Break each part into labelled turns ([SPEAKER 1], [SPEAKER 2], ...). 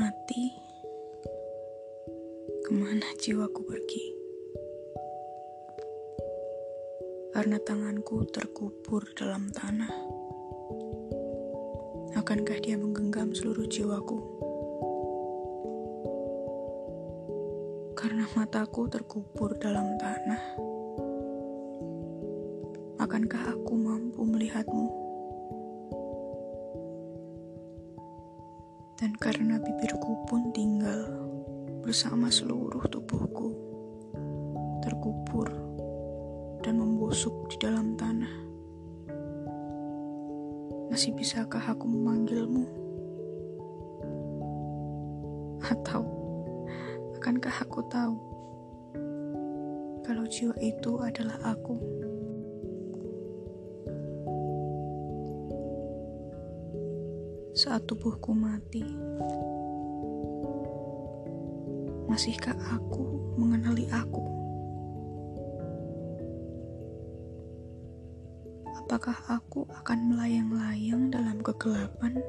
[SPEAKER 1] mati, ke mana jiwaku pergi? Karena tanganku terkubur dalam tanah, akankah dia menggenggam seluruh jiwaku? Karena mataku terkubur dalam tanah, akankah aku mampu melihatmu? Dan karena bibirku pun tinggal bersama seluruh tubuhku, terkubur dan membusuk di dalam tanah. Masih bisakah aku memanggilmu? Atau akankah aku tahu kalau jiwa itu adalah aku? Saat tubuhku mati. Masihkah aku mengenali aku? Apakah aku akan melayang-layang dalam kegelapan?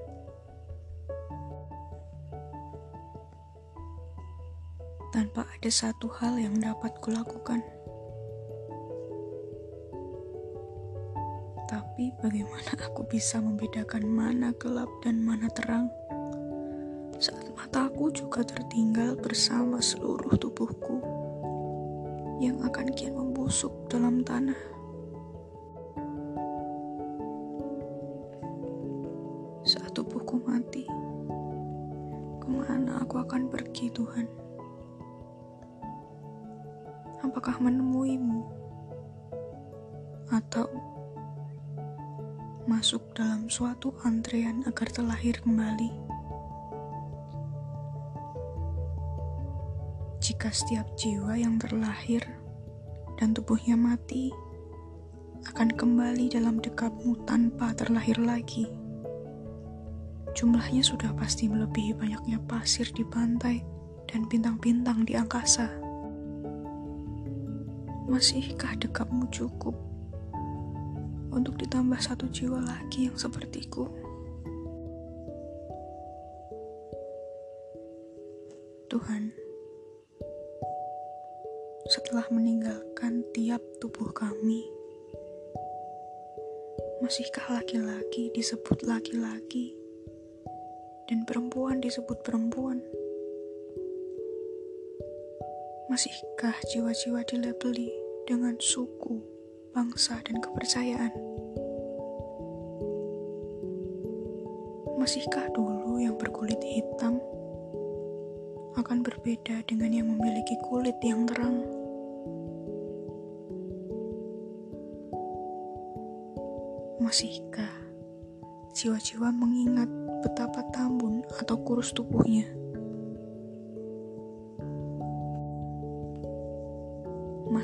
[SPEAKER 1] Tanpa ada satu hal yang dapat kulakukan. Tapi bagaimana aku bisa membedakan mana gelap dan mana terang? Saat mataku juga tertinggal bersama seluruh tubuhku yang akan kian membusuk dalam tanah. Saat tubuhku mati, ke mana aku akan pergi Tuhan? Apakah menemuimu? Atau masuk dalam suatu antrean agar terlahir kembali. Jika setiap jiwa yang terlahir dan tubuhnya mati akan kembali dalam dekapmu tanpa terlahir lagi, jumlahnya sudah pasti melebihi banyaknya pasir di pantai dan bintang-bintang di angkasa. Masihkah dekapmu cukup? Untuk ditambah satu jiwa lagi yang sepertiku. Tuhan, setelah meninggalkan tiap tubuh kami, masihkah laki-laki disebut laki-laki dan perempuan disebut perempuan? Masihkah jiwa-jiwa dilabeli dengan suku? Bangsa, dan kepercayaan. Masihkah dulu yang berkulit hitam akan berbeda dengan yang memiliki kulit yang terang? Masihkah jiwa-jiwa mengingat betapa tambun atau kurus tubuhnya?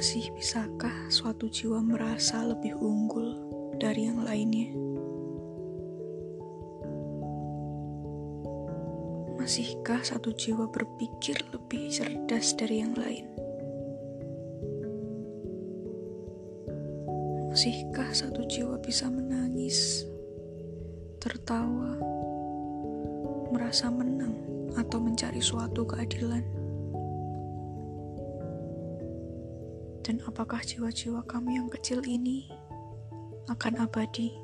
[SPEAKER 1] Masih bisakah suatu jiwa merasa lebih unggul dari yang lainnya? Masihkah satu jiwa berpikir lebih cerdas dari yang lain? Masihkah satu jiwa bisa menangis, tertawa, merasa menang, atau mencari suatu keadilan? Dan apakah jiwa-jiwa kami yang kecil ini akan abadi?